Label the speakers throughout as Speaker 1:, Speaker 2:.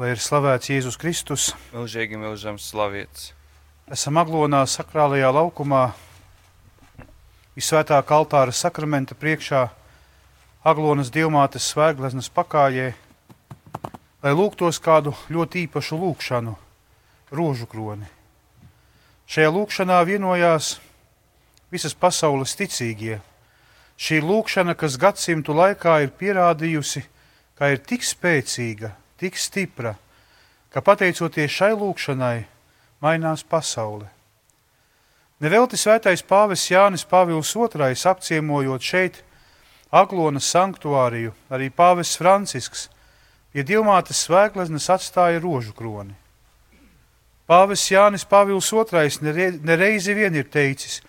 Speaker 1: lai ir slavēts Jēzus Kristus.
Speaker 2: Mūžīgi mūžam slavēts.
Speaker 1: Esam aglonā sakrālajā laukumā, visvētākā altāra sakramenta priekšā, aglonas dievmātes svēgleznas pakājē, lai lūgtos kādu ļoti īpašu lūgšanu, rožu kroni. Šajā lūgšanā vienojās visas pasaules ticīgie. Šī lūgšana, kas gadsimtu laikā ir pierādījusi, ka ir tik spēcīga, tik stipra, ka pateicoties šai lūkšanai mainās pasaule. Nevelti svētais pāvis Jānis Pāvils II apciemojot šeit Aglonas sanktuāriju, arī pāvis Francisks pie divmātes svēkleznes atstāja rožu kroni. Pāvis Jānis Pāvils II nereizi vien ir teicis,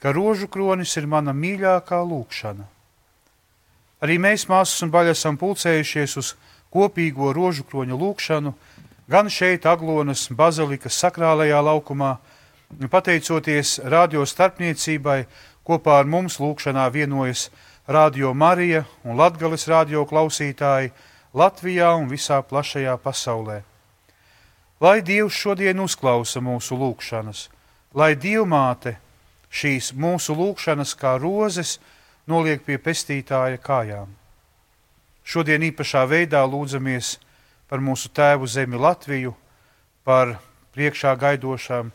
Speaker 1: ka rožu kronis ir mana mīļākā lūkšana. Arī mēs, māsas un baļas, esam pulcējušies uz kopīgo rožu kroņa lūkšanu, gan šeit, Aglonas bazilikas sakrālajā laukumā, pateicoties radio starpniecībai, kopā ar mums lūkšanā vienojas Radio Marija un Latgales radio klausītāji Latvijā un visā plašajā pasaulē. Lai Dievs šodien uzklausa mūsu lūkšanas, lai Dievmāte šīs mūsu lūkšanas kā rozes, noliek pie pestītāja kājām. Šodien īpašā veidā lūdzamies par mūsu tēvu zemi Latviju, par priekšā gaidošām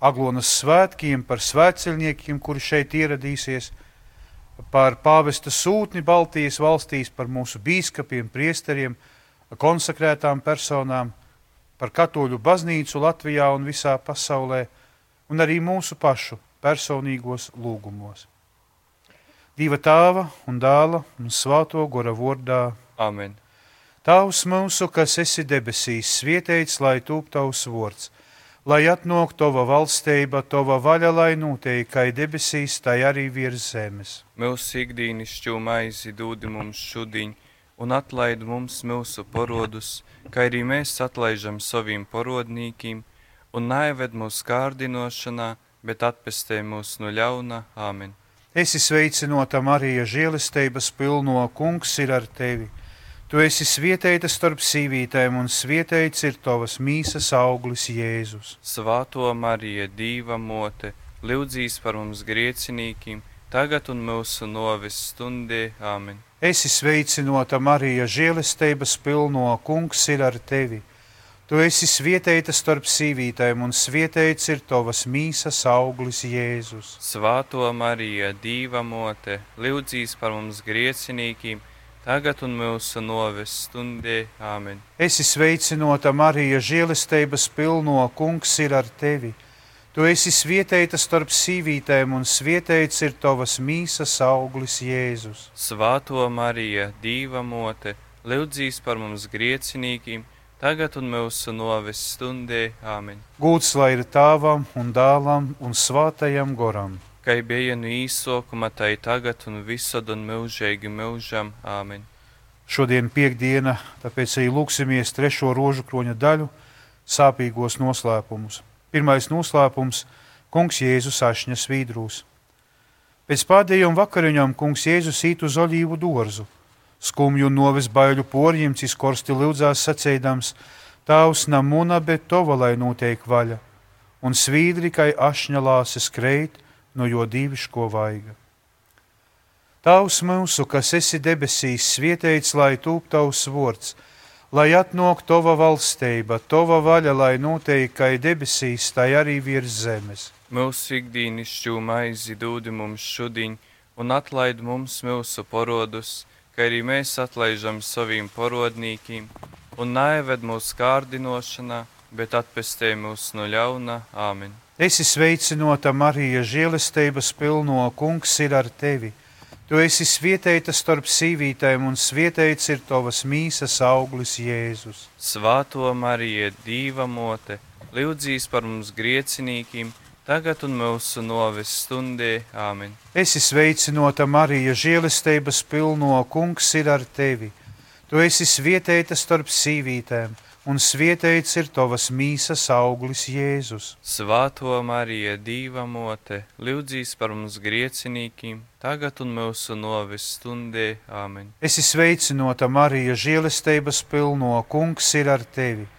Speaker 1: Aglonas svētkiem, par svētceļniekiem, kuri šeit ieradīsies, par pāvesta sūtni Baltijas valstīs, par mūsu bīskapiem, priesteriem, konsekrētām personām, par katoļu baznīcu Latvijā un visā pasaulē, un arī mūsu pašu personīgos lūgumos. Dieva tēva un dēla un svāto gora vārdā.
Speaker 2: Amen.
Speaker 1: Tavs mūsu, kas esi debesīs, svietēts, lai tūp tavs vārds, lai atnāk tava valstība, tava vaļa, lai notiek, kā debesīs, tai arī virs zemes.
Speaker 2: Mūsu ikdienas maizi dod mums šodien, un atlaid mums mūsu parodus, kā arī mēs atlaižam saviem parodnīkiem, un neived mūsu kārdinošanā, bet atpestē mūs no ļauna. Āmen!
Speaker 1: Esi sveicinota Marija, žēlistības pilno kungs ir ar tevi. Tu esi svietēta starp sīvītēm, un svietēts ir tavas mīsas auglis Jēzus.
Speaker 2: Svāto Marija, Dīva mote, lūdzīs par mums griecinīkiem, tagad un mūsu novis stundē. Āmen!
Speaker 1: Esi sveicinota Marija, žēlistības pilno kungs ir ar tevi. Tu esi svietēta starp sīvītēm, un svietēts ir tavas mīsas auglis Jēzus.
Speaker 2: Svāto Marija, Dīva mote, lūdzīs par mums griecinīkiem, tagad un mūsu noves stundē. Āmen.
Speaker 1: Esi sveicinota Marija, žēlistības pilno kungs ir ar tevi. Tu esi svietēta starp sīvītēm, un svietēts ir tavas mīsas auglis Jēzus.
Speaker 2: Svāto Marija, Dīva mote, lūdzīs par mums griecinīkiem, tagad un mūsu novis stundē. Āmen.
Speaker 1: Gūts lai ir tāvam un dēlam un svātajam goram.
Speaker 2: Kai bija no īsokuma, tai tagad un visad un mūžīgi mūžam. Āmen.
Speaker 1: Šodien piekdiena, tāpēc arī lūksimies trešo rožu kroņa daļu sāpīgos noslēpumus. Pirmais noslēpums - Kungs Jēzus ašņa svīdrūs. Pēc pēdējiem vakariņām Kungs Jēzus īt uz olīvu dārzu skumju novis baiļu porjim, cis korsti lūdzās sacēdams, Tavs namuna, bet tova lai notiek vaļa, un svīdri, kai ašņa lāses kreit, no jo dīviško vaiga. Tavs mūsu, kas esi debesīs, svietēts, lai tūp tavs vārds, lai atnāk tova valstība, tova vaļa, lai notiek, kai debesīs, tai arī virs zemes.
Speaker 2: Mūsu ikdīnišķu maizi dūdi mums šodien, un atlaid mums mūsu porodus, ka arī mēs atlaižam saviem parodnīkiem, un neieved mūsu kārdinošanā, bet atpestē mūs no ļauna. Āmen!
Speaker 1: Esi sveicinota Marija, žēlestības pilno kungs ir ar tevi. Tu esi svietēta starp sīvītēm, un svietēts ir tavas mīsas auglis Jēzus.
Speaker 2: Svāto Marija, Dīva mote, lūdzīs par mums griecinīkiem! Tagad un mūsu novis stundē. Āmen.
Speaker 1: Esi sveicinota Marija, žēlestības pilno kungs ir ar tevi. Tu esi svietēta starp sīvītēm, un svietēts ir tavas mīsas auglis Jēzus.
Speaker 2: Svētā Marija, Dieva mote, lūdzīs par mums griecinīkiem, tagad un mūsu novis stundē. Āmen.
Speaker 1: Esi sveicināta Marija, žēlestības pilno, kungs ir ar tevi.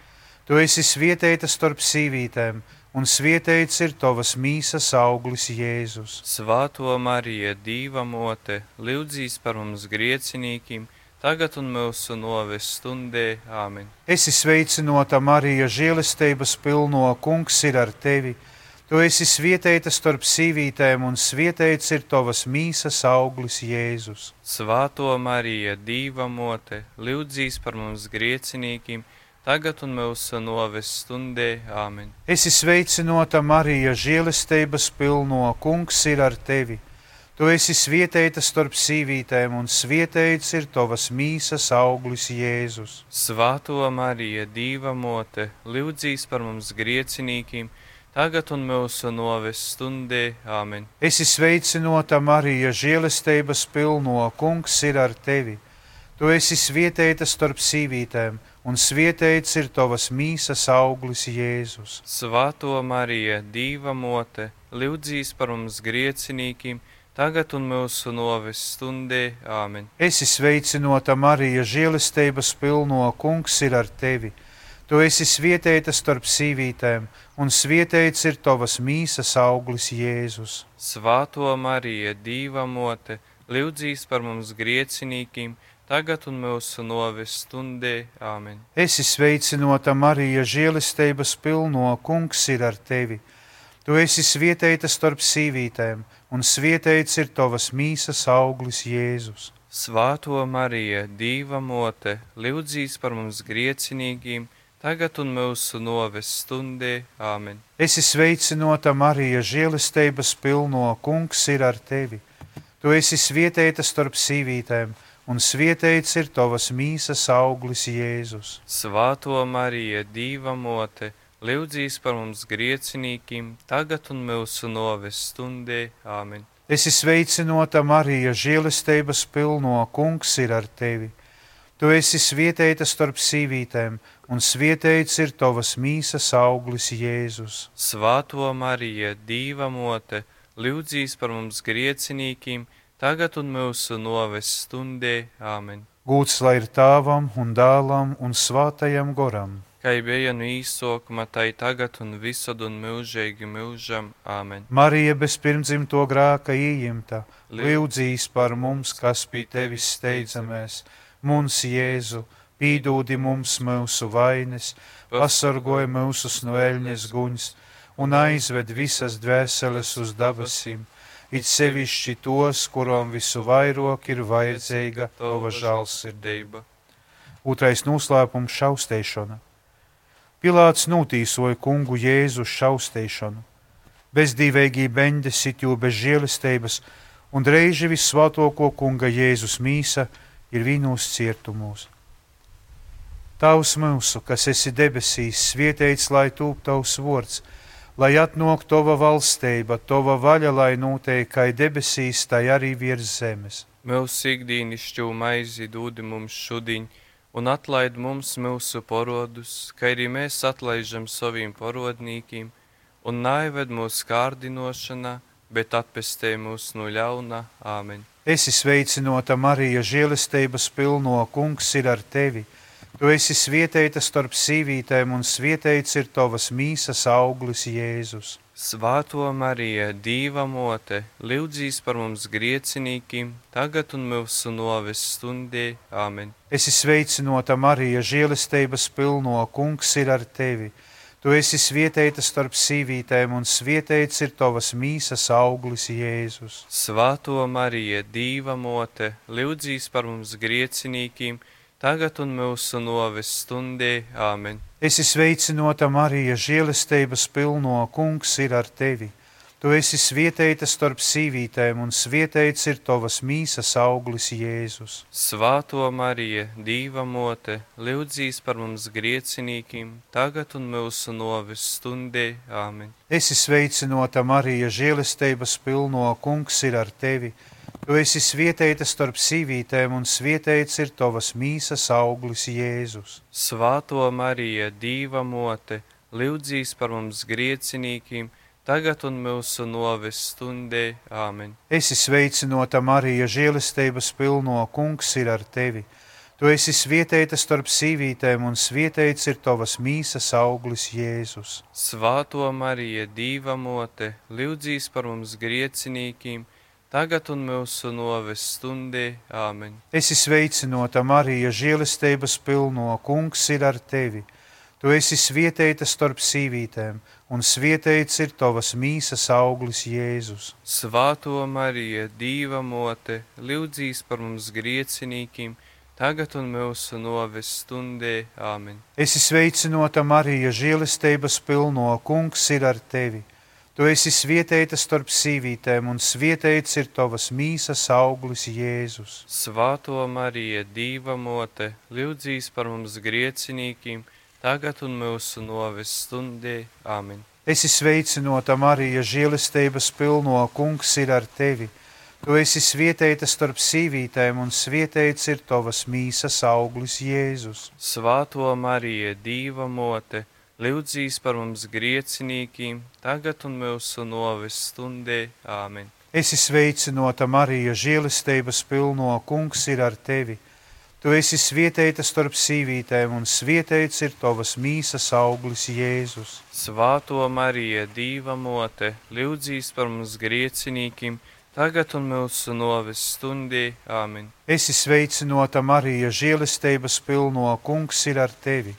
Speaker 1: Tu esi svietēta starp sīvītēm, un svietēts ir tavas mīsas auglis Jēzus.
Speaker 2: Svētā Marija, Dieva mote, lūdzīs par mums griecinīkiem, tagad un mūsu novis stundē. Āmen.
Speaker 1: Esi sveicināta Marija, žēlestības pilno, kungs ir ar tevi. Tu esi svietēta starp sīvītēm, un svietēts ir tavas mīsas auglis Jēzus.
Speaker 2: Svētā Marija, Dieva mote, lūdzīs par mums griecinīkiem, tagad un mūsu novis stundē. Āmen.
Speaker 1: Esi sveicināta Marija, žēlestības pilno, kungs ir ar tevi. Tu esi svietēta starp sīvītēm, un svietēts ir tavas mīsas auglis Jēzus.
Speaker 2: Svētā Marija, Dieva mote, lūdzīs par mums griecinīkiem, tagad un mūsu novis stundē. Āmen.
Speaker 1: Esi sveicināta Marija, žēlestības pilno, kungs ir ar tevi. Tu esi svietēta starp sīvītēm, un svietēts ir tavas mīsas auglis Jēzus.
Speaker 2: Svētā Marija, Dieva mote, lūdzīs par mums griecinīkiem, tagad un mūsu novis stundē. Āmen.
Speaker 1: Esi sveicināta Marija, žēlestības pilno, kungs ir ar tevi. Tu esi svietēta starp sīvītēm, un svietēts ir tavas mīsas auglis Jēzus.
Speaker 2: Svētā Marija, Dieva mote, lūdzīs par mums griecinīkiem, tagad un mūsu novis stundē. Āmen.
Speaker 1: Esi sveicināta Marija, žēlestības pilno, kungs ir ar tevi. Tu esi svietēta starp sīvītēm, un svietēts ir tavas mīsas auglis Jēzus.
Speaker 2: Svētā Marija, Dieva mote, lūdzīs par mums griecinīgiem, tagad un mūsu noves stundē. Āmen.
Speaker 1: Esi sveicināta Marija, žēlestības pilno, kungs ir ar tevi. Tu esi svietēta starp sīvītēm, un svietēts ir tavas mīsas auglis Jēzus.
Speaker 2: Svētā Marija, Dieva mote, lūdzīs par mums griecinīgiem, tagad un mūsu noves stundē. Āmen.
Speaker 1: Esi sveicināta Marija, žēlestības pilno, kungs ir ar tevi. Tu esi svietēta starp sīvītēm, un svietēts ir tavas mīsas auglis Jēzus.
Speaker 2: Svētā Marija, Dieva mote, lūdzīs par mums griecinīgiem, tagad un mūsu noves stundē. Āmen.
Speaker 1: Gūts lai ir tāvam un dēlam un svātajam goram.
Speaker 2: Kā bija no īsākuma, tai tagad un visad un mūžīgi mūžam. Āmen.
Speaker 1: Marija bez pirmdzimto grāka ieņemta, lūdzīs par mums, kas pie tevis steidzamies. Mums, Jēzu, pīdūdi mums mūsu vainas, pasargoja mūsus no eļņas guņas un aizved visas dvēseles uz debesīm, it sevišķi tos, kurām visu vairāk ir vajadzīga tava žēlsirdība. Otrais noslēpums - šaustēšana. Pilāts notīsoja kungu Jēzu uz šaustēšanu. Bezdīvēgī beņģe sit jū bez žēlestības, un reiži visvētoko kunga Jēzus mīsa ir vīnos cietumos. Tavs mūsu, kas esi debesīs, svietēts, lai tūp tavs vārds, lai atnāk tava valstība, tava vaļa, lai notiek kā debesīs, tai arī virs zemes.
Speaker 2: Mūsu ikdienišķo maizi dod mums šodien, un atlaid mums mūsu parodus, kā arī mēs atlaižam saviem parodnīkiem, un naived mūsu kārdinošanā, bet atpestē mūs no ļauna. Āmen.
Speaker 1: Esi sveicināta Marija, žēlestības pilno, kungs ir ar tevi. Tu esi svietēta starp sīvītēm, un svietēts ir tavas mīsas auglis Jēzus.
Speaker 2: Svētā Marija, Dieva mote, lūdzīs par mums griecinīkiem, tagad un mūsu noves stundē. Āmen.
Speaker 1: Esi sveicināta Marija, žēlestības pilno, kungs ir ar tevi. Tu esi svietēta starp sīvītēm, un svietēts ir tavas mīsas auglis Jēzus.
Speaker 2: Svētā Marija, Dieva mote, lūdzīs par mums griecinīkiem, tagad un mūsu noves stundē. Āmen.
Speaker 1: Esi sveicināta Marija, žēlestības pilno, kungs ir ar tevi. Tu esi svietēta starp sīvītēm, un svietēts ir tavas mīsas auglis Jēzus.
Speaker 2: Svētā Marija, Dieva mote, lūdzīs par mums griecinīkiem, tagad un mūsu noves stundē. Āmen.
Speaker 1: Esi sveicināta Marija, žēlestības pilno, kungs ir ar tevi. Tu esi svietēta starp sīvītēm, un svietēts ir tavas mīsas auglis Jēzus.
Speaker 2: Svāto Marija, Dīva mote, lūdzīs par mums griecinīkiem, tagad un mūsu noves stundē. Āmen.
Speaker 1: Esi sveicinota Marija, žēlestības pilno kungs ir ar tevi. Tu esi svietēta starp sīvītēm, un svietēts ir tavas mīsas auglis Jēzus.
Speaker 2: Svāto Marija, Dīva mote, lūdzīs par mums griecinīkiem, tagad un mūsu noves stundē. Āmen.
Speaker 1: Esi sveicinota Marija, žēlestības pilno kungs ir ar tevi. Tu esi svietēta starp sīvītēm, un svietēts ir tavas mīsas auglis Jēzus.
Speaker 2: Svāto Marija, Dīva mote, lūdzīs par mums griecinīkiem, tagad un mūsu noves stundē. Āmen.
Speaker 1: Esi sveicinota Marija, žēlestības pilno kungs ir ar tevi. Tu esi svietēta starp sīvītēm, un svietēts ir tavas mīsas auglis Jēzus.
Speaker 2: Svāto Marija, Dīva mote, lūdzīs par mums griecinīkiem, tagad un mūsu noves stundē. Āmen.
Speaker 1: Esi sveicinota Marija, žēlestības pilno kungs ir ar tevi. Tu esi svietēta starp sīvītēm, un svietēts ir tavas mīsas auglis Jēzus.
Speaker 2: Svāto Marija, Dīva mote, lūdzīs par mums griecinīkiem, tagad un mūsu noves stundē. Āmen.
Speaker 1: Esi sveicinota Marija, žēlestības pilno kungs ir ar tevi. Tu esi svietēta starp sīvītēm, un svietēts ir tavas mīsas auglis Jēzus.
Speaker 2: Svāto Marija, Dīva mote, lūdzīs par mums griecinīkiem, tagad un mūsu noves stundē. Āmen.
Speaker 1: Esi sveicinota Marija, žēlestības pilno kungs ir ar tevi.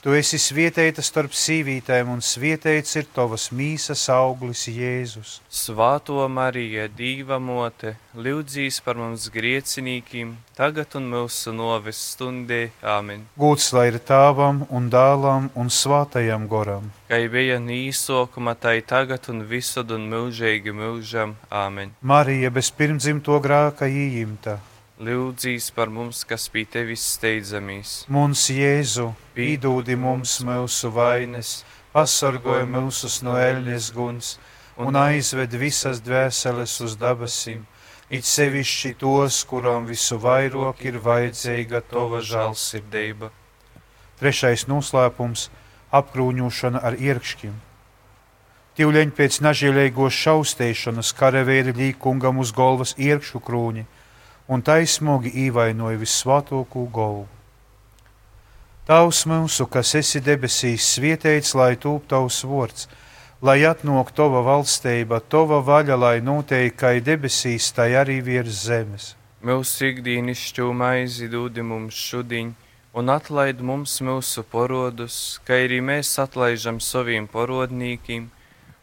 Speaker 1: Tu esi svietēta starp sīvītēm, un svietēts ir tavas mīsas auglis Jēzus.
Speaker 2: Svāto Marija, Dīva mote, lūdzīs par mums griecinīkiem, tagad un mūsu noves stundē. Āmen.
Speaker 1: Gūts lai ir tēvam un dēlam un svātajam goram.
Speaker 2: Kai bija nīsokuma, tai tagad un visad un mūžīgi mūžam. Āmen.
Speaker 1: Marija bez pirmdzimto grāka ījimta.
Speaker 2: Lūdzīs par mums, kas pie tevis steidzamies.
Speaker 1: Mums Jēzu, pīdūdi mums mūsu vainas, pasargoja mūsus no eļņas guns un aizved visas dvēseles uz debesīm, it sevišķi tos, kurām visu vairāk ir vajadzīga tava žēlsirdība. Trešais noslēpums - apkrūņošana ar ierkšķiem. Tīvleņi pēc nažēlīgos šaustēšanas karavēri līkungam uz galvas ierkšu krūņi un taisnogi īvainoja visvētāko govu. Tavs mūsu, kas esi debesīs, svietēts, lai tūp tavs vārds, lai atnāk tava valstība, tava vaļa, lai noteikti, kā debesīs, tai arī virs zemes.
Speaker 2: Mūsu ikdienišķo maizi dod mums šodien, un atlaid mums mūsu porodus, kā arī mēs atlaižam saviem porodnīkiem,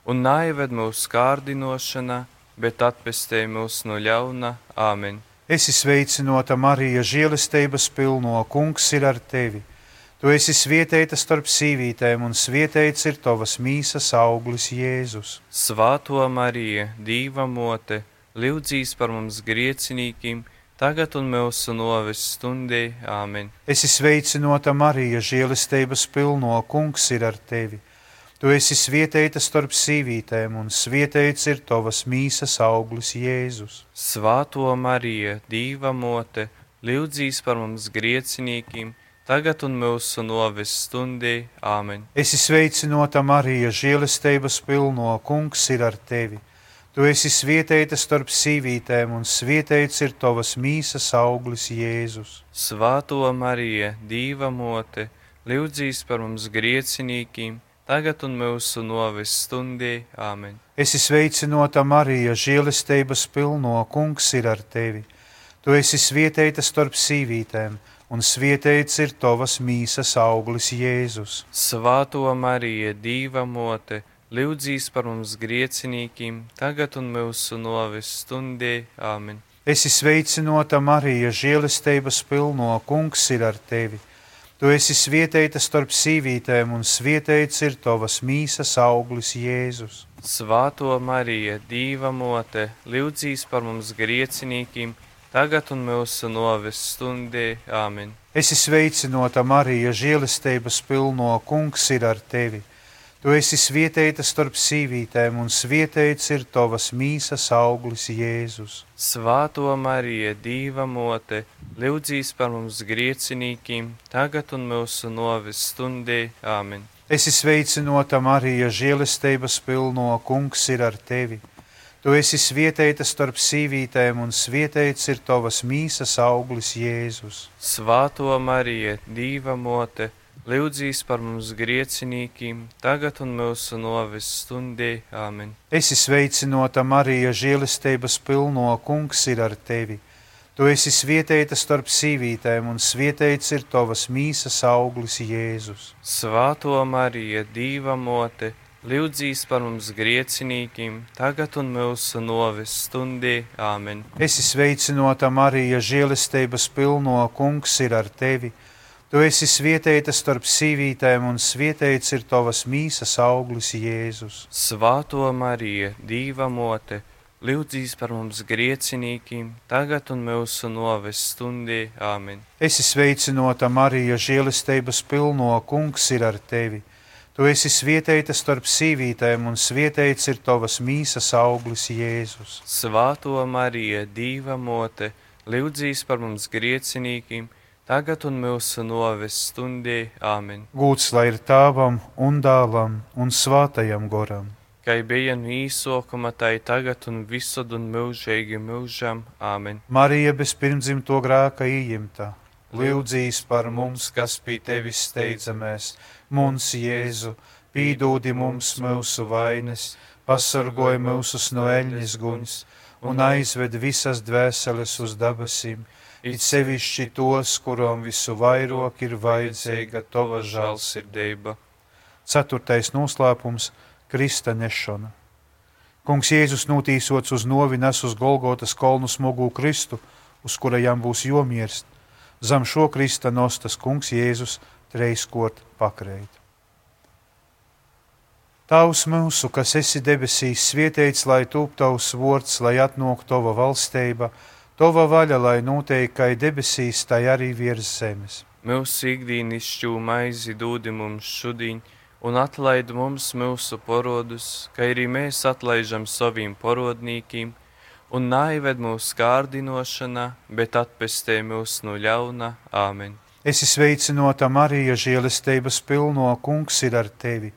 Speaker 2: un naived mūsu kārdinošanā, bet atpestē mūs no ļauna. Āmen!
Speaker 1: Esi sveicinota Marija, žēlestības pilno kungs ir ar tevi. Tu esi svietēta starp sīvītēm, un svietēts ir tavas mīsas auglis Jēzus.
Speaker 2: Svāto Marija, Dīva mote, lūdzīs par mums griecinīkiem, tagad un mūsu noves stundē. Āmen!
Speaker 1: Esi sveicinota Marija, žēlestības pilno kungs ir ar tevi. Tu esi svietēta starp sīvītēm, un svietēts ir tavas mīsas auglis Jēzus.
Speaker 2: Svāto Marija, Dīva mote, lūdzīs par mums griecinīkiem, tagad un mūsu noves stundē. Āmen!
Speaker 1: Esi sveicinota Marija, žēlestības pilno kungs ir ar tevi. Tu esi svietēta starp sīvītēm, un svietēts ir tavas mīsas auglis Jēzus.
Speaker 2: Svāto Marija, Dīva mote, lūdzīs par mums griecinīkiem, tagad un mūsu noves stundē. Āmen!
Speaker 1: Esi sveicinota Marija, žēlestības pilno kungs ir ar tevi. Tu esi svietēta starp sīvītēm, un svietēts ir tavas mīsas auglis Jēzus.
Speaker 2: Svāto Marija, Dīva mote, lūdzīs par mums griecinīkiem, tagad un mūsu noves stundē. Āmen!
Speaker 1: Esi sveicinota Marija, žēlestības pilno kungs ir ar tevi. Tu esi svietēta starp sīvītēm, un svietēts ir tavas mīsas auglis Jēzus.
Speaker 2: Svāto Marija, Dīva mote, lūdzīs par mums griecinīkiem, tagad un mūsu noves stundē. Āmen!
Speaker 1: Esi sveicinota Marija, žēlestības pilno kungs ir ar tevi. Tu esi svietēta starp sīvītēm, un svietēts ir tavas mīsas auglis Jēzus.
Speaker 2: Svāto Marija, Dīva mote, lūdzīs par mums griecinīkiem, tagad un mūsu novis stundē. Āmen.
Speaker 1: Esi sveicinota Marija, žēlestības pilno, kungs ir ar tevi. Tu esi svietēta starp sīvītēm, un svietēts ir tavas mīsas auglis Jēzus.
Speaker 2: Svāto Marija, Dīva mote, lūdzīs par mums griecinīkiem, tagad un mūsu novis stundē. Āmen.
Speaker 1: Esi sveicinota Marija, žēlestības pilno, kungs ir ar tevi. Tu esi svietēta starp sīvītēm, un svietēts ir tavas mīsas auglis Jēzus.
Speaker 2: Svāto Marija, Dīva mote, lūdzīs par mums griecinīkiem, tagad un mūsu novis stundē. Āmen.
Speaker 1: Esi sveicinota Marija, žēlestības pilno, kungs ir ar tevi. Tu esi svietēta starp sīvītēm, un svietēts ir tavas mīsas auglis Jēzus.
Speaker 2: Svāto Marija, Dīva mote, lūdzīs par mums griecinīkiem, tagad un mūsu novis stundē. Āmen.
Speaker 1: Esi sveicinota Marija, žēlestības pilno, kungs ir ar tevi. Tu esi svietēta starp sīvītēm, un svietēts ir tavas mīsas auglis Jēzus.
Speaker 2: Svāto Marija, Dīva mote, lūdzīs par mums griecinīkiem, tagad un mūsu novis stundē. Āmen.
Speaker 1: Gūts lai ir tāvam un dāvam un svātajam goram.
Speaker 2: Kai bija no īsokuma, tai tagad un visur un mūžīgi mūžam. Āmen.
Speaker 1: Marija bez pirmdzimto grēka ījimta, lūdzīs par mums, kas pie tevis steidzamies, mums Jēzu, pīdūdi mums mūsu vainas, pasargoj mūsus no eļļas guņas un aizved visas dvēseles uz debesīm, it sevišķi tos, kurām visu vairāk ir vajadzīga tava žēlsirdība. Ceturtais noslēpums - Krista nešana. Kungs Jēzus notīsots uz novi nes uz Golgotas kolnu smogu Kristu, uz kurajām būs jomirst. Zem šo Krista nostas Kungs Jēzus treiskot pakreit. Tavs mūsu, kas esi debesīs, svietēts, lai tūp tavs vārds, lai atnāk tava valstība, Tova vaļa, lai notiek kā debesīs, tai arī virs zemes.
Speaker 2: Mūsu ikdienas maizi dod mums šodien, un atlaid mums mūsu parodus, kā arī mēs atlaižam saviem parodnīkiem, un naived mūsu kārdinošanā, bet atpestē mūs no ļauna. Āmen!
Speaker 1: Es sveicinota Marija, žēlestības pilno kungs ir ar tevi!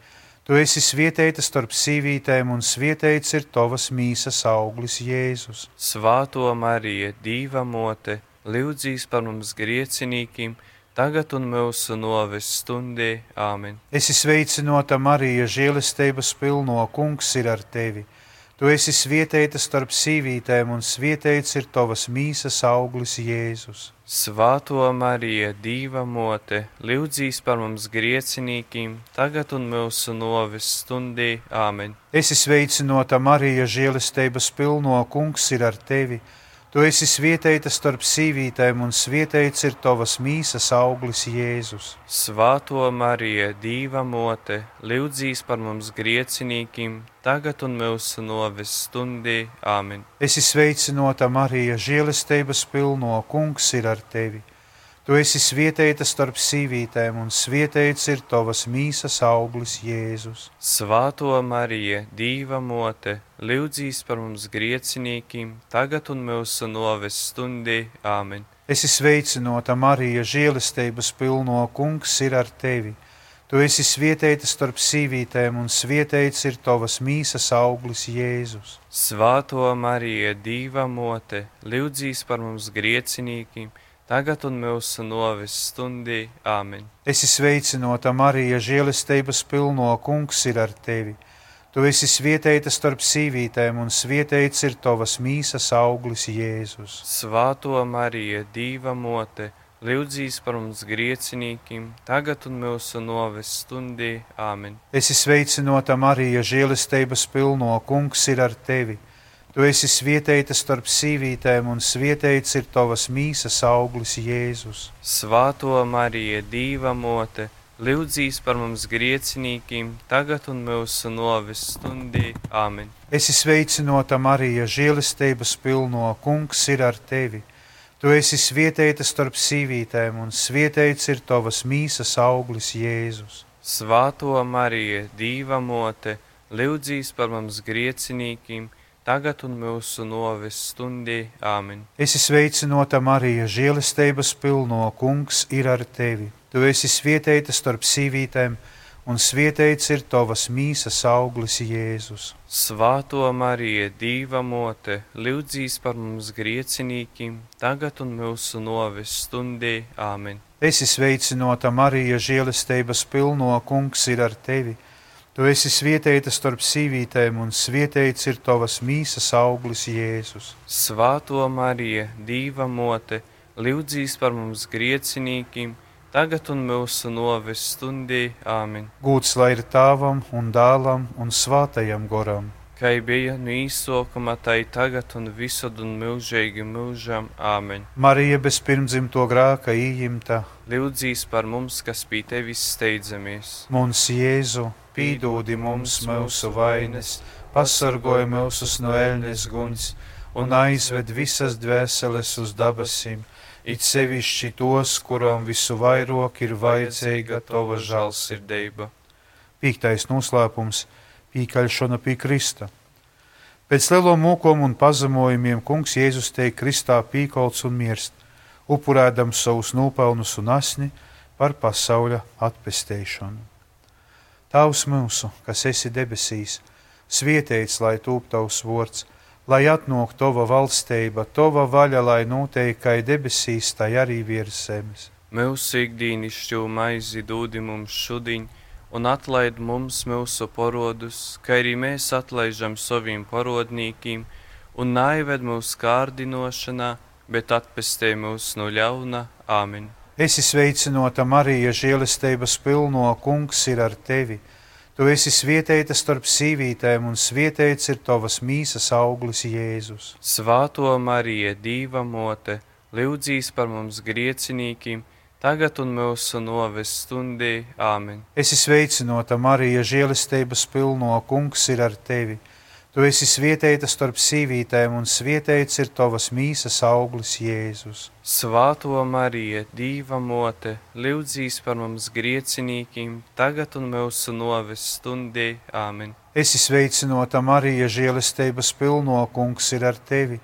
Speaker 1: Tu esi svietēta starp sīvītēm, un svietēts ir tavas mīsas auglis Jēzus.
Speaker 2: Svāto Marija, Dīva mote, lūdzīs par mums griecinīkiem, tagad un mūsu noves stundē. Āmen.
Speaker 1: Es sveicinota Marija, žēlestības pilno kungs ir ar tevi. Tu esi svietēta starp sīvītēm, un svietēts ir tavas mīsas auglis Jēzus.
Speaker 2: Svāto Marija, Dīva mote, lūdzīs par mums griecinīkiem, tagad un mūsu novis stundī. Āmen.
Speaker 1: Es sveicinota Marija, žēlestības pilno kungs ir ar tevi. Tu esi svietēta starp sīvītēm, un svietēts ir tavas mīsas auglis Jēzus.
Speaker 2: Svāto Marija, Dīva mote, lūdzīs par mums griecinīkiem, tagad un mūsu novis stundī. Āmen.
Speaker 1: Es sveicinota Marija, žēlestības pilno kungs ir ar tevi. Tu esi svietēta starp sīvītēm, un svietēts ir tavas mīsas auglis Jēzus.
Speaker 2: Svāto Marija, Dīva mote, lūdzīs par mums griecinīkiem, tagad un mūsu novis stundī. Āmen.
Speaker 1: Es sveicinota Marija, žēlestības pilno kungs ir ar tevi. Tu esi svietēta starp sīvītēm, un svietēts ir tavas mīsas auglis Jēzus.
Speaker 2: Svāto Marija, Dīva mote, lūdzīs par mums griecinīkiem, tagad un mūsu novis stundī. Āmen.
Speaker 1: Es sveicinota Marija, žēlestības pilno kungs ir ar tevi. Tu esi svietēta starp sīvītēm, un svietēts ir tavas mīsas auglis Jēzus.
Speaker 2: Svāto Marija, Dīva mote, Lūdzīs par mums griecinīkiem, tagad un mūsu noves stundī. Āmen.
Speaker 1: Es sveicinota Marija, žēlestības pilno kungs ir ar tevi. Tu esi svietēta starp sīvītēm, un svietēts ir tavas mīsas auglis Jēzus.
Speaker 2: Svāto Marija, Dīva mote, lūdzīs par mums griecinīkiem, tagad un mūsu noves stundī. Āmen.
Speaker 1: Es sveicinota Marija, žēlestības pilno kungs ir ar tevi. Tu esi svietēta starp sīvītēm, un svietēts ir tavas mīsas auglis Jēzus.
Speaker 2: Svāto Mariju, Dīva mote, lūdzīs par mums griecinīkiem, tagad un mūsu novis stundī. Āmen.
Speaker 1: Es esmu sveicināta Marija, žēlestības pilno kungs ir ar tevi. Tu esi svietēta starp sīvītēm, un svietēts ir tavas mīsas auglis Jēzus.
Speaker 2: Svāto Mariju, Dīva mote, lūdzīs par mums griecinīkiem, tagad un mūsu novis stundī. Āmen.
Speaker 1: Es esmu sveicināta Marija, žēlestības pilno kungs ir ar tevi. Tu esi svietēta starp sīvītēm, un svietēts ir tavas mīsas auglis Jēzus.
Speaker 2: Svāto Mariju, Dīva mote, lūdzīs par mums griecinīkiem, tagad un mūsu novis stundī. Āmen.
Speaker 1: Gūts lai ir tāvam un dālam un svātajam goram.
Speaker 2: Kā bija no īsākuma, tā ir tagad un visur un mūžīgi mūžam. Āmen.
Speaker 1: Marija bez pirmdzimto grāka ījimta,
Speaker 2: Lūdzīs par mums, kas pie tevis steidzamies.
Speaker 1: mums Jēzu, pīdūdi mums mūsu vainas, pasargoja mūsus no ēļnes guņas un aizved visas dvēseles uz dabasim, it sevišķi tos, kuram visu vairāk ir vajadzīga tava žēlsirdība. Pīktais noslēpums - pīkaļšana pie Krista. Pēc lielo mūkom un pazemojumiem kungs Jēzus teik Kristā pīkolts un mirst, upurēdams savus nopelnus un asni par pasaules atpestēšanu. Tavs mūsu, kas esi debesīs, svietēts, lai tūp tavs vārds, lai atnāk tava valstība, tava vaļa, lai notiek kā debesīs, tā arī virs zemes.
Speaker 2: Mūsu ikdienišķo maizi dūdi mums šodien, un atlaid mums mūsu parodus, kā arī mēs atlaižam saviem parodnīkiem, un naived mūsu kārdinošanā, bet atpestē mūs no ļauna. Āmen!
Speaker 1: Esi sveicināta Marija, žēlestības pilno kungs ir ar tevi. Tu esi svietēta starp sīvītēm, un svietēts ir tavas mīsas auglis Jēzus.
Speaker 2: Svāto Mariju, Dīva mote, lūdzīs par mums griecinīkiem, tagad un mūsu noves stundī. Āmen!
Speaker 1: Esi sveicināta Marija, žēlestības pilno kungs ir ar tevi. Tu esi svietēta starp sīvītēm, un svietēts ir tavas mīsas auglis Jēzus.
Speaker 2: Svāto Mariju, Dīva mote, lūdzīs par mums griecinīkiem, tagad un mūsu noves stundī. Āmen!
Speaker 1: Esi sveicināta Marija, žēlestības pilno kungs ir ar tevi.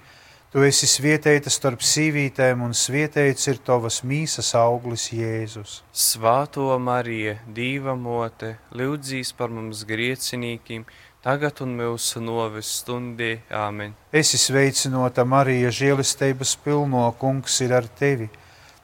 Speaker 1: Tu esi svietēta starp sīvītēm, un svietēts ir tavas mīsas auglis Jēzus.
Speaker 2: Svāto Mariju, Dīva mote, lūdzīs par mums griecinīkiem, tagad un mūsu noves stundī. Āmen!
Speaker 1: Esi sveicināta Marija, žēlestības pilno kungs ir ar tevi.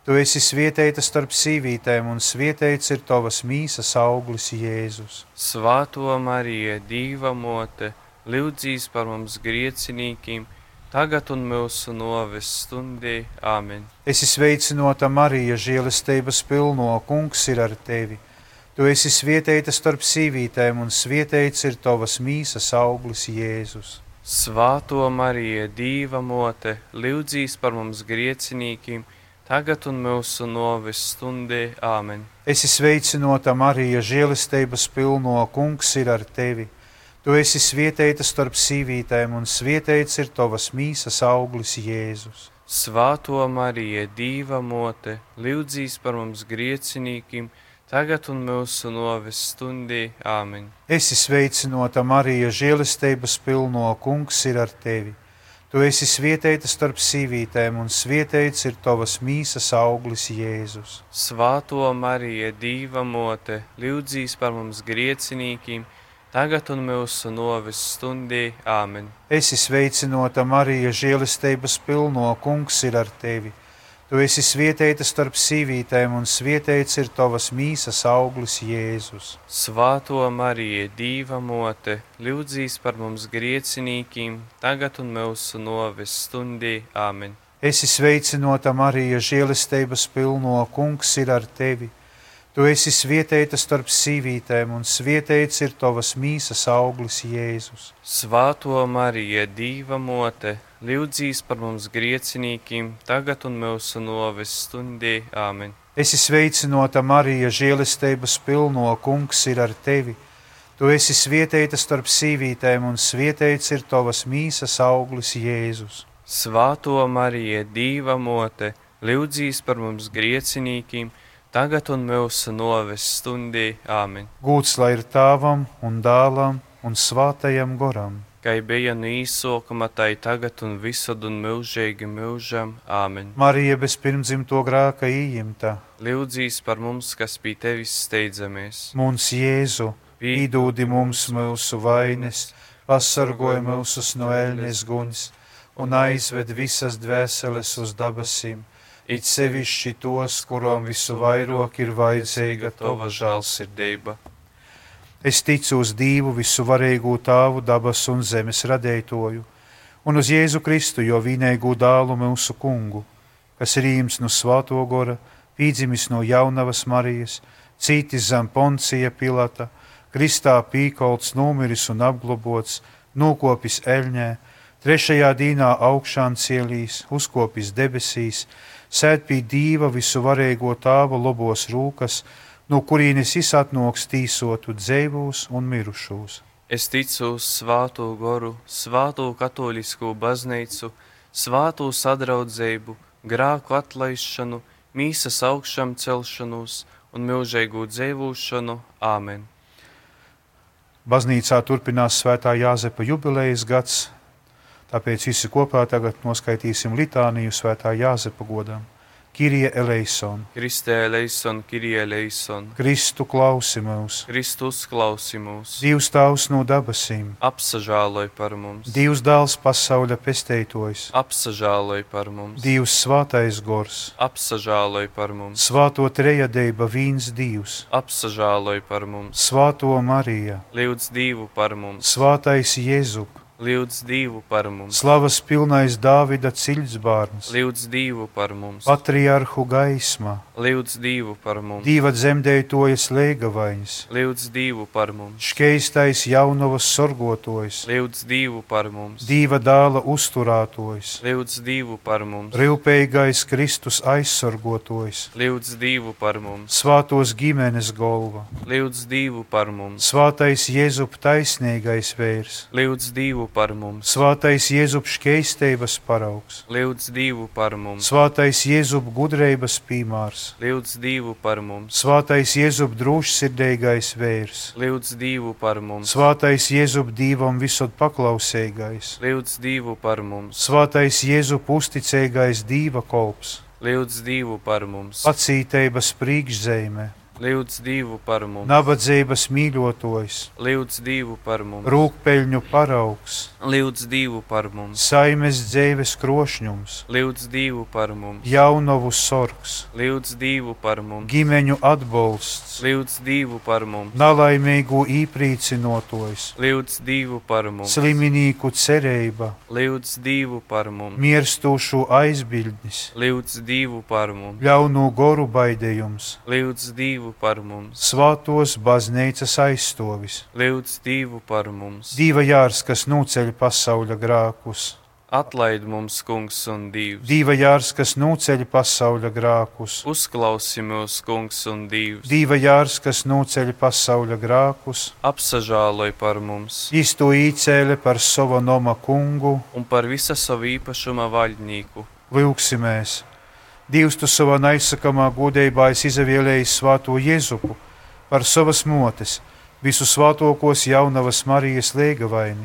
Speaker 1: Tu esi svietēta starp sīvītēm, un svietēts ir tavas mīsas auglis Jēzus.
Speaker 2: Svāto Mariju, Dīva mote, lūdzīs par mums griecinīkiem, tagad un mūsu noves stundī. Āmen!
Speaker 1: Esi sveicināta Marija, žēlestības pilno kungs ir ar tevi. Tu esi svietēta starp sīvītēm, un svietēts ir tavas mīsas auglis Jēzus.
Speaker 2: Svāto Mariju, Dīva mote, lūdzīs par mums griecinīkiem, tagad un mūsu noves stundī. Āmen!
Speaker 1: Esi sveicināta Marija, žēlestības pilno kungs ir ar tevi. Tu esi svietēta starp sīvītēm, un svietēts ir tavas mīsas auglis Jēzus.
Speaker 2: Svāto Mariju, Dīva mote, lūdzīs par mums griecinīkiem, tagad un mūsu noves stundī. Āmen!
Speaker 1: Esi sveicināta Marija, žēlestības pilno kungs ir ar tevi. Tu esi svietēta starp sīvītēm, un svietēts ir tavas mīsas auglis Jēzus.
Speaker 2: Svāto Mariju, Dīva mote, lūdzīs par mums griecinīkiem, tagad un mūsu noves stundī. Āmen!
Speaker 1: Esi sveicināta Marija, žēlestības pilno kungs ir ar tevi. Tu esi svietēta starp sīvītēm, un svietēts ir tavas mīsas auglis Jēzus.
Speaker 2: Svāto Mariju, Dīva mote, lūdzīs par mums griecinīkiem, tagad un mūsu noves stundī. Āmen!
Speaker 1: Esi sveicināta Marija, žēlestības pilno kungs ir ar tevi. Tu esi svietēta starp sīvītēm, un svietēts ir tavas mīsas auglis Jēzus.
Speaker 2: Svāto Mariju, Dīva mote, lūdzīs par mums griecinīkiem, tagad un mūsu noves stundī. Āmen!
Speaker 1: Esi sveicināta Marija, žēlestības pilno kungs ir ar tevi. Tu esi svietēta starp sīvītēm, un svietēts ir tavas mīsas auglis Jēzus.
Speaker 2: Svāto Mariju, Dīva mote, lūdzīs par mums griecinīkiem, tagad un mūsu noves stundī. Āmen.
Speaker 1: Gūts lai ir tāvam un dālam un svātajam goram.
Speaker 2: Kai bija no īsākuma, tai tagad un visad un mūžīgi mūžam. Āmen.
Speaker 1: Marija bez pirmdzimto grāka ījimta,
Speaker 2: Lūdzīs par mums, kas pie tevis steidzamies.
Speaker 1: mums Jēzu, īdūdi mums mūsu vainas, pasargoj mūsus no ēļnes guns un aizved visas dvēseles uz dabasīm, it sevišķi tos, kurām visu vairāk ir vajadzīga tava žēlsirdība. Es ticu uz Dievu visuvarīgo Tēvu, dabas un zemes radētoju, un uz Jēzu Kristu, jo vienīgo dālu mūsu kungu, kas ir īms no Svāto gora, pīdzimis no jaunavas Marijas, cītis zem Poncija Pilata, Kristā pīkolts, nomiris un apglobots, nokopis eļņē, trešajā dīnā augšām cielīs, uzkopis debesīs, sēd pie Dieva visuvarīgo Tēva lobos rūkas, no kurienes izatnoks tīsotu dzēvūs un mirušos.
Speaker 2: Es ticu uz Svāto goru, Svāto katoļisko baznīcu, Svāto sadraudzību, grāku atlaišanu, mīsas augšām celšanos un mūžīgu dzīvošanu. Āmen!
Speaker 1: Baznīcā turpinās svētā Jāzepa jubilejas gads, tāpēc visi kopā tagad noskaitīsim litāniju svētā Jāzepa godam. Kirija eleison,
Speaker 2: Kristē leison, Kirie leison,
Speaker 1: Kristu klausi mūs,
Speaker 2: Kristus klausi mūs,
Speaker 1: Dievs tavs no dabasīm,
Speaker 2: apsažāloj par mums,
Speaker 1: Dievs dāls pasaules pesteitojs,
Speaker 2: apsažāloj par mums,
Speaker 1: Dievs svātais gors,
Speaker 2: apsažāloj par mums,
Speaker 1: svāto trejadeiba vīns Dievs,
Speaker 2: apsažāloj par mums,
Speaker 1: svāto Marija,
Speaker 2: lūdz Dievu par mums,
Speaker 1: svātais Jēzup,
Speaker 2: lūdz Dievu par mums,
Speaker 1: slavas pilnais Dāvida ciļdzbārns,
Speaker 2: lūdz Dievu par mums,
Speaker 1: patriarhu gaisma,
Speaker 2: lūdz Dievu par mums,
Speaker 1: Dieva dzemdētojas lēgavaiņas,
Speaker 2: lūdz Dievu par mums,
Speaker 1: škeistais jaunavas sorgotojs,
Speaker 2: lūdz Dievu par mums,
Speaker 1: Dieva dāla uzturētojs,
Speaker 2: lūdz Dievu par mums,
Speaker 1: rilpīgais Kristus aizsargotojs,
Speaker 2: lūdz Dievu par mums,
Speaker 1: svātos ģimenes golva,
Speaker 2: lūdz Dievu par mums,
Speaker 1: svātais Jēzup taisnīgais vērs,
Speaker 2: lūdz Dievu par mums,
Speaker 1: svātais Jēzup škeistības paraugs,
Speaker 2: lūdz Dievu par mums,
Speaker 1: svātais Jēzup gudrības pīmārs,
Speaker 2: lūdz Dievu par mums,
Speaker 1: svātais Jēzup drūšsirdīgais vērs,
Speaker 2: lūdz Dievu par mums,
Speaker 1: svātais Jēzup dīvam visot paklausīgais,
Speaker 2: lūdz Dievu par mums,
Speaker 1: svātais Jēzup uzticīgais dīva kolps,
Speaker 2: lūdz Dievu par mums,
Speaker 1: pacītības priekšzeme,
Speaker 2: lūdz Dievu par mums,
Speaker 1: nabadzības mīļotājs,
Speaker 2: lūdz Dievu par mums,
Speaker 1: rūkpeļņu paraugs,
Speaker 2: lūdz Dievu par mums,
Speaker 1: saimes dzīves krošņums,
Speaker 2: lūdz Dievu par mums,
Speaker 1: jaunavu sorgs,
Speaker 2: lūdz Dievu par mums,
Speaker 1: ģimeņu atbalsts,
Speaker 2: lūdz Dievu par mums,
Speaker 1: nalaimīgu īprīcinotojs,
Speaker 2: lūdz Dievu par mums,
Speaker 1: sliminīku cerība,
Speaker 2: lūdz Dievu par mums,
Speaker 1: mirstošu aizbildnis,
Speaker 2: lūdz Dievu par mums,
Speaker 1: ļaunu goru baidījums,
Speaker 2: lūdz Dievu par mums,
Speaker 1: svātos baznīcas aizstovis,
Speaker 2: lūdz Dievu par mums,
Speaker 1: Dieva jārs, kas nūceļ pasaules grākus,
Speaker 2: atlaid mums, Kungs un Dievs,
Speaker 1: Dieva jārs, kas nūceļ pasaules grākus,
Speaker 2: uzklausi mūs, Kungs un Dievs,
Speaker 1: Dieva jārs, kas nūceļ pasaules grākus,
Speaker 2: apsažāloj par mums.
Speaker 1: Isto īcēle par savu noma kungu,
Speaker 2: un par visa savu īpašuma vaļnieku,
Speaker 1: lūksimies. Dievs tu savā neizsakamā godībā esi izvēlējis svāto Jēzupu par savas motes, visu svātokos jaunavas Marijas liegavaini.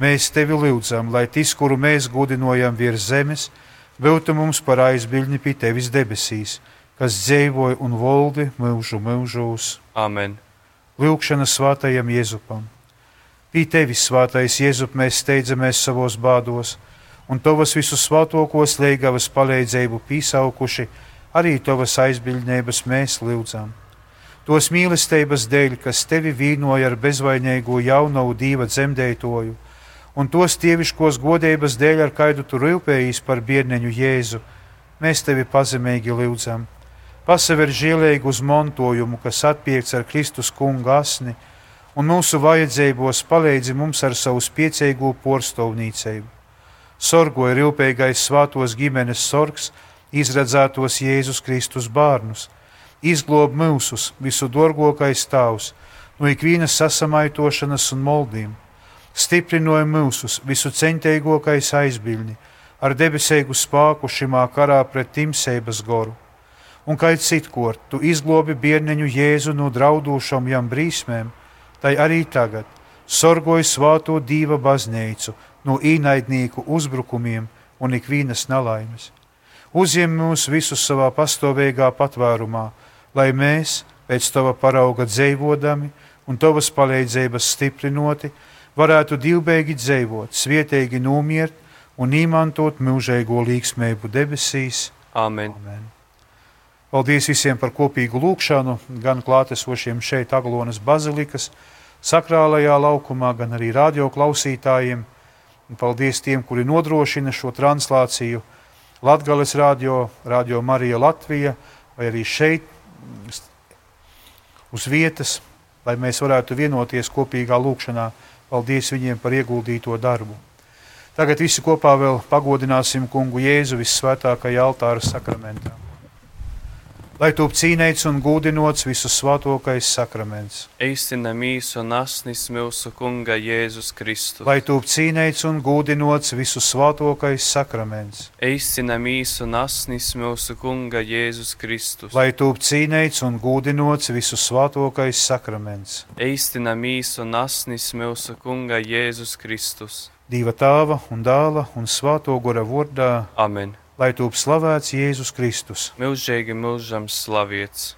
Speaker 1: Mēs tevi lūdzam, lai tis, kuru mēs godinojam virs zemes, būtu mums par aizbildni pie tevis debesīs, kas dzīvoja un valdi mūžu mūžos.
Speaker 2: Amen.
Speaker 1: Lūkšana svātajam Jēzupam. Pie tevis, svātais Jēzup, mēs steidzamies savos bādos, un tavas visus svātokos liegavas palīdzību pīsaukuši, arī tavas aizbildnības mēs lūdzam. Tos mīlestības dēļ, kas tevi vīnoja ar bezvainīgo jaunavu dīva dzemdētoju, un tos tieviškos godības dēļ, ar kaidu tu rūpējies par biedneņu Jēzu, mēs tevi pazemīgi lūdzam. Pasaver žēlēgu uz mantojumu, kas atpiekts ar Kristus kunga asni, un mūsu vajadzībos palīdzi mums ar savu spiecīgo porstovnīcību. Sorgoja rūpīgais svātos ģimenes sorgs, izredzētos Jēzus Kristus bērnus, izglob mūsus, visu dārgākais tavs, no ikvienas sasamaitošanas un moldīm, stiprinoja mūsus, visu centīgākais aizbildni, ar debesīgu spēku šimā karā pret timsēbas goru, un kā citkort tu izglobi bērneņu Jēzu no draudūšam jam brīsmēm, tai arī tagad. Sorgoja svāto dīva baznīcu no īnaidnieku uzbrukumiem un ikvienas nelaimes. Uzņem mūs visus savā pastāvīgā patvērumā, lai mēs, pēc tava parauga dzīvodami un tavas palīdzības stiprinoti, varētu divbēgi dzīvot, svietīgi nomiert un izmantot mūžīgo līgsmību debesīs.
Speaker 2: Amen.
Speaker 1: Amen. Paldies visiem par kopīgu lūgšanu, gan klātesošiem šeit, Aglonas bazilikas, sakrālajā laukumā, gan arī radio klausītājiem. Un paldies tiem, kuri nodrošina šo translāciju Latgales radio, radio Marija Latvija vai arī šeit uz vietas, lai mēs varētu vienoties kopīgā lūkšanā. Paldies viņiem par ieguldīto darbu. Tagad visi kopā vēl pagodināsim kungu Jēzu visvētākajā altāra sakramentā. Lai top cīnīts un gūdinots visus svētākais sakraments.
Speaker 2: Eistinam īsu un asnis mūsu kunga Jēzus Kristus.
Speaker 1: Lai top cīnīts un gūdinots visus svētākais sakraments.
Speaker 2: Eistinam īsu un asnis mūsu kunga Jēzus Kristus.
Speaker 1: Lai top cīnīts un gūdinots visus svētākais sakraments.
Speaker 2: Eistinam īsu un asnis mūsu kunga Jēzus Kristus.
Speaker 1: Dieva tēva un dēla un svēto gora vārdā,
Speaker 2: Amen.
Speaker 1: Lai top slavēts Jēzus Kristus.
Speaker 2: Mūžīgi mūžam slaviets.